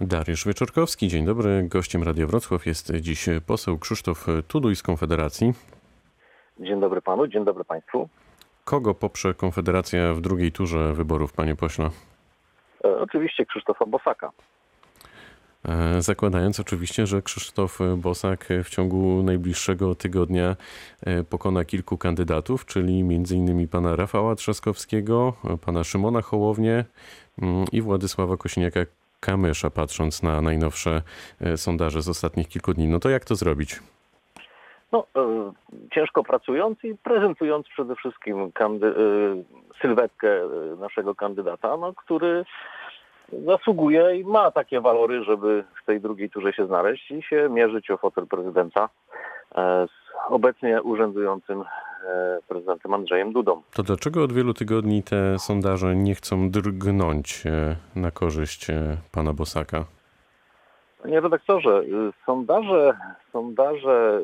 Dariusz Wieczorkowski, dzień dobry. Gościem Radia Wrocław jest dziś poseł Krzysztof Tuduj z Konfederacji. Dzień dobry panu, dzień dobry państwu. Kogo poprze Konfederacja w drugiej turze wyborów, panie pośle? E, oczywiście Krzysztofa Bosaka. E, zakładając oczywiście, że Krzysztof Bosak w ciągu najbliższego tygodnia e, pokona kilku kandydatów, czyli m.in. pana Rafała Trzaskowskiego, pana Szymona Hołownię mm, i Władysława Kośniaka Kamysza, patrząc na najnowsze e, sondaże z ostatnich kilku dni. No to jak to zrobić? No, e, ciężko pracując i prezentując przede wszystkim kandy, e, sylwetkę naszego kandydata, no, który zasługuje i ma takie walory, żeby w tej drugiej turze się znaleźć i się mierzyć o fotel prezydenta obecnie urzędującym e, prezydentem Andrzejem Dudą. To dlaczego od wielu tygodni te sondaże nie chcą drgnąć e, na korzyść e, pana Bosaka? Panie redaktorze, y, sondaże, sondaże,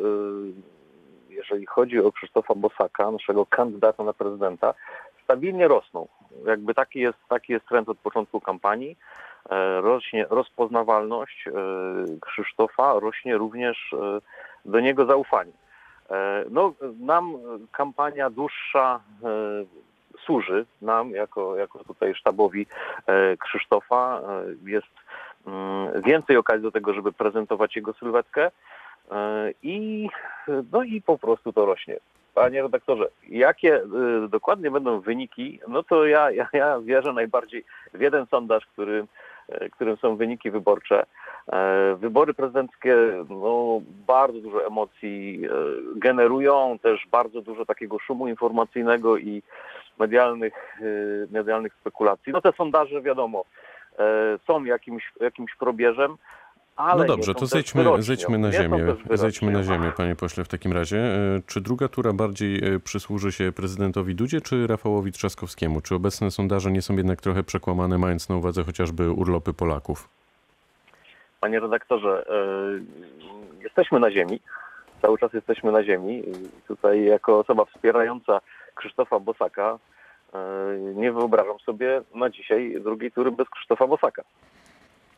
y, jeżeli chodzi o Krzysztofa Bosaka, naszego kandydata na prezydenta, stabilnie rosną. Jakby taki jest, taki jest trend od początku kampanii. Rośnie rozpoznawalność Krzysztofa, rośnie również do niego zaufanie. E, No, nam kampania dłuższa e, służy, nam jako, jako tutaj sztabowi e, Krzysztofa jest mm, więcej okazji do tego, żeby prezentować jego sylwetkę i no i po prostu to rośnie. Panie redaktorze, jakie dokładnie będą wyniki, no to ja, ja, ja wierzę najbardziej w jeden sondaż, który, którym są wyniki wyborcze. E, Wybory prezydenckie no, bardzo dużo emocji e, generują, też bardzo dużo takiego szumu informacyjnego i medialnych, medialnych spekulacji. No te sondaże wiadomo, e, są jakimś, jakimś probierzem, No dobrze, to zejdźmy, zejdźmy na ziemię. Zejdźmy na ziemię, panie pośle, w takim razie. E, Czy druga tura bardziej e, przysłuży się prezydentowi Dudzie, czy Rafałowi Trzaskowskiemu? Czy obecne sondaże nie są jednak trochę przekłamane, mając na uwadze chociażby urlopy Polaków? Panie redaktorze, e, jesteśmy na ziemi, cały czas jesteśmy na ziemi. Tutaj jako osoba wspierająca Krzysztofa Bosaka nie wyobrażam sobie na dzisiaj drugiej tury bez Krzysztofa Bosaka.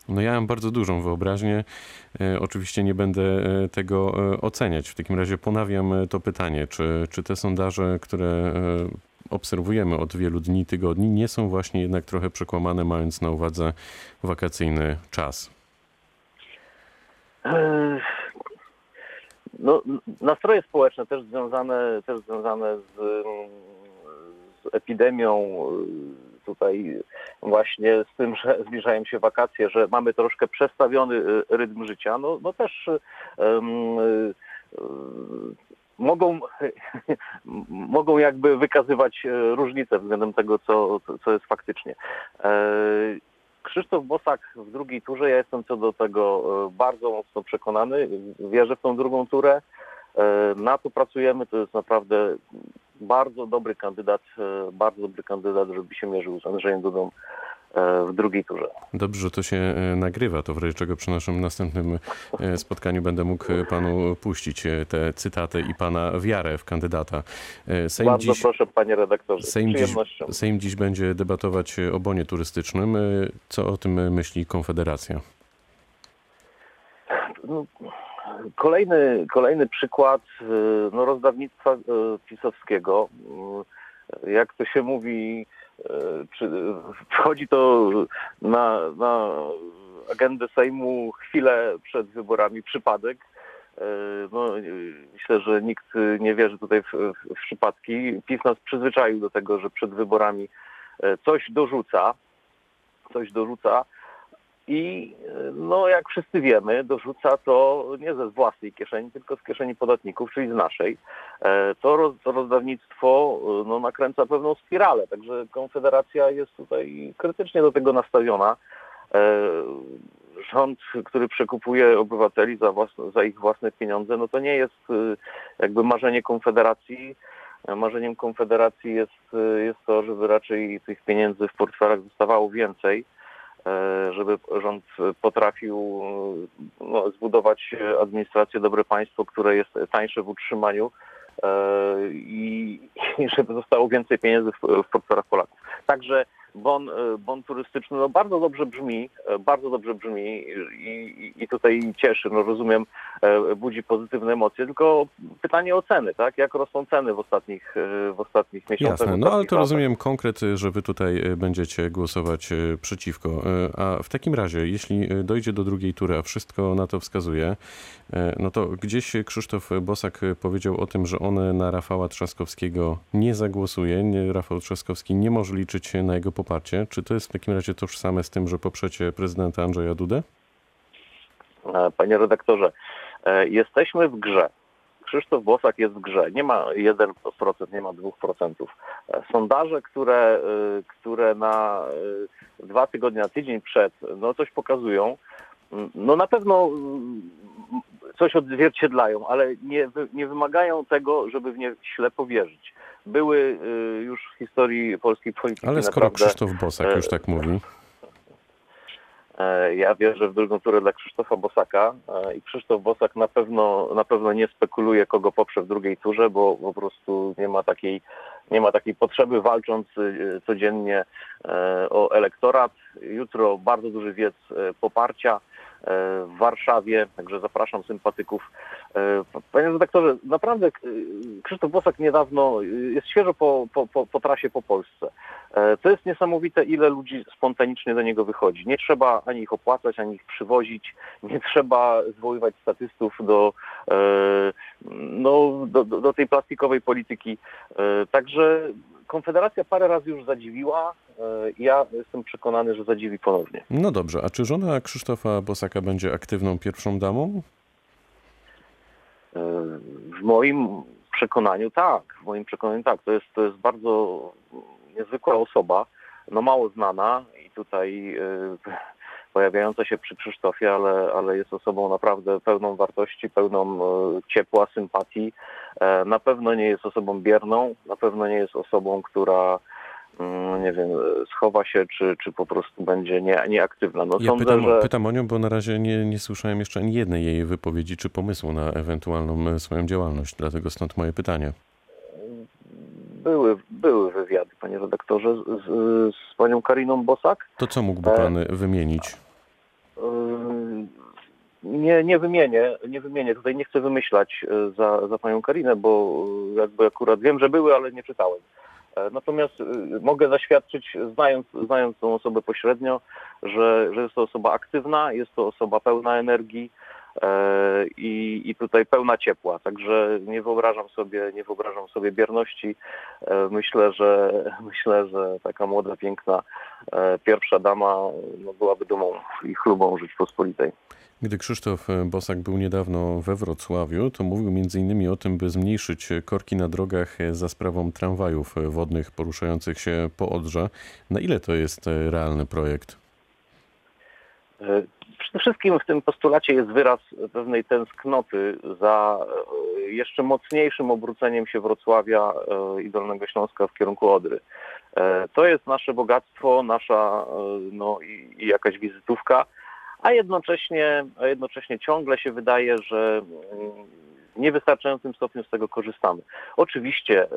No ja mam bardzo dużą wyobraźnię. E, oczywiście nie będę e, tego e, oceniać. W takim razie ponawiam to pytanie, czy, czy te sondaże, które obserwujemy od wielu dni, tygodni, nie są właśnie jednak trochę przekłamane, mając na uwadze wakacyjny czas? No, nastroje społeczne też związane, też związane z, z epidemią, tutaj właśnie z tym, że zbliżają się wakacje, że mamy troszkę przestawiony y, rytm życia, no, no też y, mogą, mogą jakby wykazywać y, różnice względem tego, co, co jest faktycznie. E, Krzysztof Bosak w drugiej turze, ja jestem co do tego e, bardzo mocno przekonany. Wierzę w tą drugą turę. E, Na to pracujemy. To jest naprawdę bardzo dobry kandydat, e, bardzo dobry kandydat, żeby się mierzył z Andrzejem Dudą e, w drugiej turze. Dobrze, że to się e, nagrywa, to w razie czego przy naszym następnym spotkaniu będę mógł panu puścić te cytaty i pana wiarę w kandydata. Sejm bardzo dziś, proszę, panie redaktorze. Sejm dziś, przyjemnością. Sejm dziś będzie debatować o bonie turystycznym. Co o tym myśli Konfederacja? No, Kolejny, kolejny przykład y, no, rozdawnictwa y, pisowskiego. Y, Jak to się mówi, wchodzi to na, na agendę Sejmu chwilę przed wyborami przypadek. No, myślę, że nikt nie wierzy tutaj w, w, w przypadki. PiS nas przyzwyczaił do tego, że przed wyborami coś dorzuca, coś dorzuca. I no, jak wszyscy wiemy, dorzuca to nie ze własnej kieszeni, tylko z kieszeni podatników, czyli z naszej. E, To, roz, to rozdawnictwo e, no, nakręca pewną spiralę, także Konfederacja jest tutaj krytycznie do tego nastawiona. E, Rząd, który przekupuje obywateli za, własne, za ich własne pieniądze, no to nie jest jakby marzenie Konfederacji. Marzeniem Konfederacji jest, jest to, żeby raczej tych pieniędzy w portfelach zostawało więcej żeby rząd potrafił e, no, zbudować administrację, dobre państwo, które jest tańsze w utrzymaniu e, i, i żeby zostało więcej pieniędzy w, w portfelach Polaków. Także bon, e, bon turystyczny, no bardzo dobrze brzmi, e, bardzo dobrze brzmi i, i, tutaj cieszy, no rozumiem, e, budzi pozytywne emocje, tylko pytanie o ceny, tak? Jak rosną ceny w ostatnich, w ostatnich miesiącach? Jasne, no ale to latach? rozumiem konkret, że wy tutaj będziecie głosować przeciwko. A w takim razie, jeśli dojdzie do drugiej tury, a wszystko na to wskazuje, no to gdzieś Krzysztof Bosak powiedział o tym, że on na Rafała Trzaskowskiego nie zagłosuje. Rafał Trzaskowski nie może liczyć na jego poparcie. Czy to jest w takim razie tożsame z tym, że poprzecie prezydenta Andrzeja Dudę? E, Panie redaktorze, e, jesteśmy w grze. Krzysztof Bosak jest w grze. Nie ma 1%, nie ma 2%. E, Sondaże, które, które na dwa tygodnie, na tydzień przed, no coś pokazują, no na pewno coś odzwierciedlają, ale nie, nie wymagają tego, żeby w nie ślepo wierzyć. Były e, już w historii polskiej polityki Ale skoro naprawdę... Krzysztof Bosak już tak mówi, E, Ja wierzę w drugą turę dla Krzysztofa Bosaka e, i Krzysztof Bosak na pewno, na pewno nie spekuluje, kogo poprze w drugiej turze, bo po prostu nie ma takiej, nie ma takiej potrzeby walcząc e, codziennie e, o elektorat. Jutro bardzo duży wiec poparcia w Warszawie, także zapraszam sympatyków. E, Panie redaktorze, naprawdę e, Krzysztof Bosak niedawno e, jest świeżo po, po, po, po trasie po Polsce. E, To jest niesamowite, ile ludzi spontanicznie do niego wychodzi. Nie trzeba ani ich opłacać, ani ich przywozić, nie trzeba zwoływać statystów do, e, no, do, do, tej plastikowej polityki. E, Także Konfederacja parę razy już zadziwiła. E, Ja jestem przekonany, że zadziwi ponownie. no dobrze, a czy żona Krzysztofa Bosaka będzie aktywną pierwszą damą? E, W moim przekonaniu tak, w moim przekonaniu tak. To jest, to jest bardzo niezwykła osoba, no mało znana i tutaj e, pojawiająca się przy Krzysztofie, ale, ale jest osobą naprawdę pełną wartości, pełną ciepła, sympatii. Na pewno nie jest osobą bierną, na pewno nie jest osobą, która nie wiem, e, schowa się, czy, czy po prostu będzie nie, nieaktywna. No Ja sądzę, pytam, że... pytam o nią, bo na razie nie, nie słyszałem jeszcze ani jednej jej wypowiedzi czy pomysłu na ewentualną e, swoją działalność, dlatego stąd moje pytanie. Były, były wywiady, panie redaktorze, z, z, z panią Kariną Bosak. To co mógłby E, pan wymienić? Yy, Nie, nie wymienię, nie wymienię. Tutaj nie chcę wymyślać za, za panią Karinę, bo jakby akurat wiem, że były, ale nie czytałem. E, Natomiast yy, mogę zaświadczyć, znając, znając tą osobę pośrednio, że, że jest to osoba aktywna, jest to osoba pełna energii e, i, i tutaj pełna ciepła. Także nie wyobrażam sobie, nie wyobrażam sobie bierności. E, Myślę, że myślę, że taka młoda, piękna pierwsza dama no, byłaby dumą i chlubą Rzeczpospolitej. Gdy Krzysztof e, Bosak był niedawno we Wrocławiu, to mówił m.in. o tym, by zmniejszyć korki na drogach za sprawą tramwajów wodnych poruszających się po Odrze. Na ile to jest e, realny projekt? E, Przede wszystkim w tym postulacie jest wyraz pewnej tęsknoty za jeszcze mocniejszym obróceniem się Wrocławia i Dolnego Śląska w kierunku Odry. To jest nasze bogactwo, nasza no, i jakaś wizytówka, a jednocześnie, a jednocześnie ciągle się wydaje, że w niewystarczającym stopniu z tego korzystamy. Oczywiście e,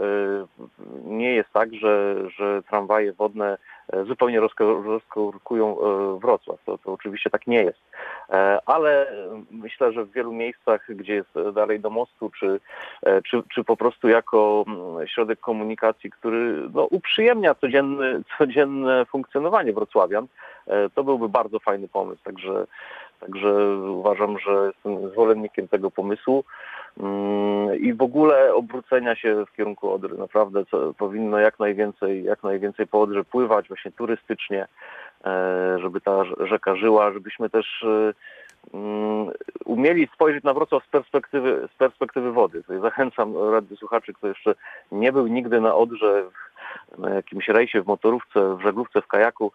nie jest tak, że, że tramwaje wodne zupełnie rozko- rozkorkują e, Wrocław. To, to oczywiście tak nie jest. E, Ale e, myślę, że w wielu miejscach, gdzie jest e, dalej do mostu, czy, e, czy, czy po prostu jako środek komunikacji, który no, uprzyjemnia codzienny, codzienne funkcjonowanie wrocławian, e, to byłby bardzo fajny pomysł. Także, także uważam, że jestem zwolennikiem tego pomysłu Mm, i w ogóle obrócenia się w kierunku Odry. Naprawdę co, powinno jak najwięcej, jak najwięcej po Odrze pływać właśnie turystycznie, e, żeby ta rzeka żyła, żebyśmy też e, mm, umieli spojrzeć na Wrocław z perspektywy, z perspektywy wody. Tutaj zachęcam rady słuchaczy, kto jeszcze nie był nigdy na Odrze, na jakimś rejsie, w motorówce, w żaglówce, w kajaku,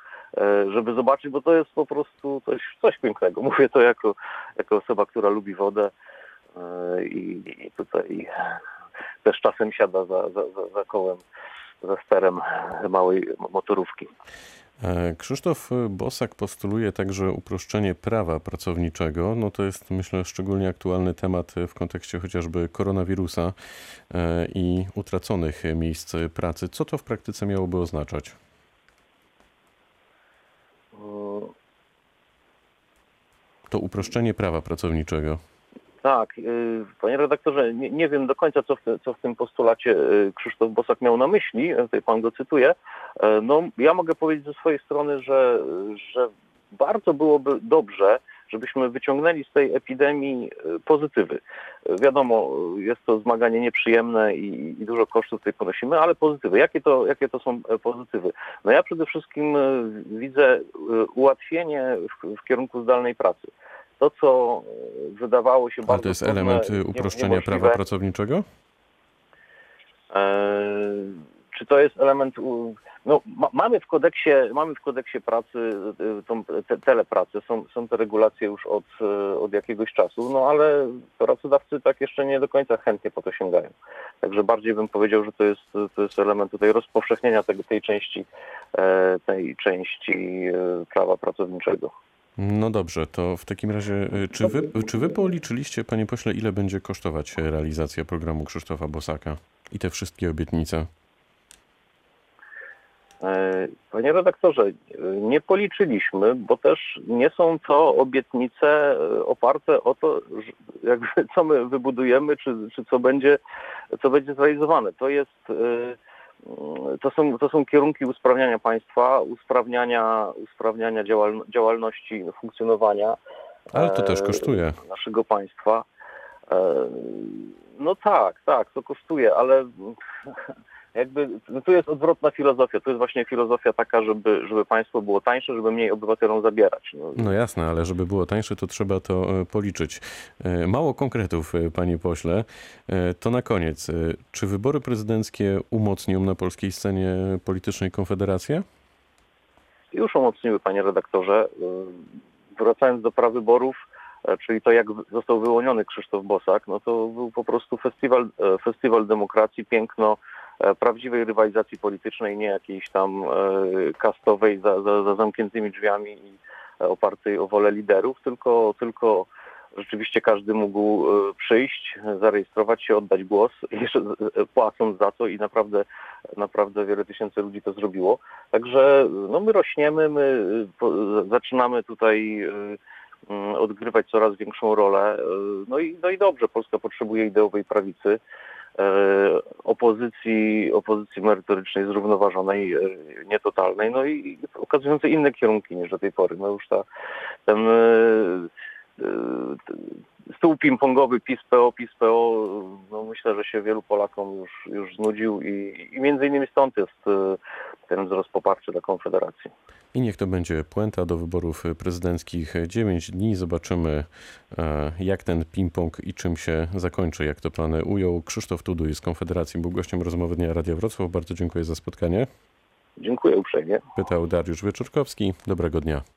żeby zobaczyć, bo to jest po prostu coś, coś pięknego. Mówię to jako, jako osoba, która lubi wodę e, i, i tutaj też czasem siada za, za, za, za kołem, za sterem małej motorówki. E, Krzysztof Bosak postuluje także uproszczenie prawa pracowniczego. No to jest myślę szczególnie aktualny temat w kontekście chociażby koronawirusa e, i utraconych miejsc pracy. Co to w praktyce miałoby oznaczać? To uproszczenie prawa pracowniczego. Tak, y, panie redaktorze, nie, nie wiem do końca, co w, co w tym postulacie y, Krzysztof Bosak miał na myśli, tutaj pan go cytuje. E, No, ja mogę powiedzieć ze swojej strony, że, że bardzo byłoby dobrze, żebyśmy wyciągnęli z tej epidemii y, pozytywy. E, Wiadomo, y, jest to zmaganie nieprzyjemne i, i dużo kosztów tutaj ponosimy, ale pozytywy. Jakie to, jakie to są e, pozytywy? No ja przede wszystkim widzę ułatwienie w, w kierunku zdalnej pracy. To, co wydawało się Ale bardzo to jest trudne, element y, uproszczenia niemożliwe, prawa pracowniczego? E, czy to jest element. u- No, ma, mamy, w kodeksie, mamy w kodeksie pracy y, tą te, telepracę, są, są te regulacje już od, y, od jakiegoś czasu, no ale pracodawcy tak jeszcze nie do końca chętnie po to sięgają. Także bardziej bym powiedział, że to jest, to jest element tutaj rozpowszechnienia tego, tej części, e, tej części e, prawa pracowniczego. No dobrze, to w takim razie, y, czy wy, czy wy policzyliście, panie pośle, ile będzie kosztować e, realizacja programu Krzysztofa Bosaka i te wszystkie obietnice? E, Panie redaktorze, e, nie policzyliśmy, bo też nie są to obietnice e, oparte o to, jakby co my wybudujemy, czy, czy co, będzie, co będzie zrealizowane. To jest, mm, to są, to są kierunki usprawniania państwa, usprawniania, usprawniania działal, działalności, funkcjonowania Ale to też kosztuje. naszego państwa. No tak, tak, to kosztuje, ale jakby no tu jest odwrotna filozofia. To jest właśnie filozofia taka, żeby, żeby państwo było tańsze, żeby mniej obywatelom zabierać. No, No jasne, ale żeby było tańsze, to trzeba to e, policzyć. E, Mało konkretów, e, panie pośle. To na koniec. Czy wybory prezydenckie umocnią na polskiej scenie politycznej Konfederację? już umocniły, panie redaktorze. Wracając do prawyborów, czyli to jak został wyłoniony Krzysztof Bosak, no to był po prostu festiwal, festiwal demokracji, piękno prawdziwej rywalizacji politycznej, nie jakiejś tam e, kastowej za, za, za zamkniętymi drzwiami i e, opartej o wolę liderów, tylko, tylko rzeczywiście każdy mógł e, przyjść, zarejestrować się, oddać głos, jeszcze e, płacąc za to i naprawdę, naprawdę wiele tysięcy ludzi to zrobiło. Także no my rośniemy, my zaczynamy tutaj odgrywać coraz większą rolę. No i, no i dobrze, Polska potrzebuje ideowej prawicy, opozycji, opozycji merytorycznej, zrównoważonej, y, nietotalnej, no i okazującej inne kierunki niż do tej pory. No już ta, ten y, stół ping-pongowy PiS-PO, PiS-PO, no myślę, że się wielu Polakom już, już znudził i, i między innymi stąd jest ten wzrost poparcia dla Konfederacji. I niech to będzie puenta do wyborów prezydenckich. 9 dni. Zobaczymy, e, jak ten ping-pong i czym się zakończy, jak to pan ujął. Krzysztof Tuduj z Konfederacji był gościem rozmowy Dnia Radia Wrocław. Bardzo dziękuję za spotkanie. Dziękuję uprzejmie. Pytał Dariusz Wieczorkowski. Dobrego dnia.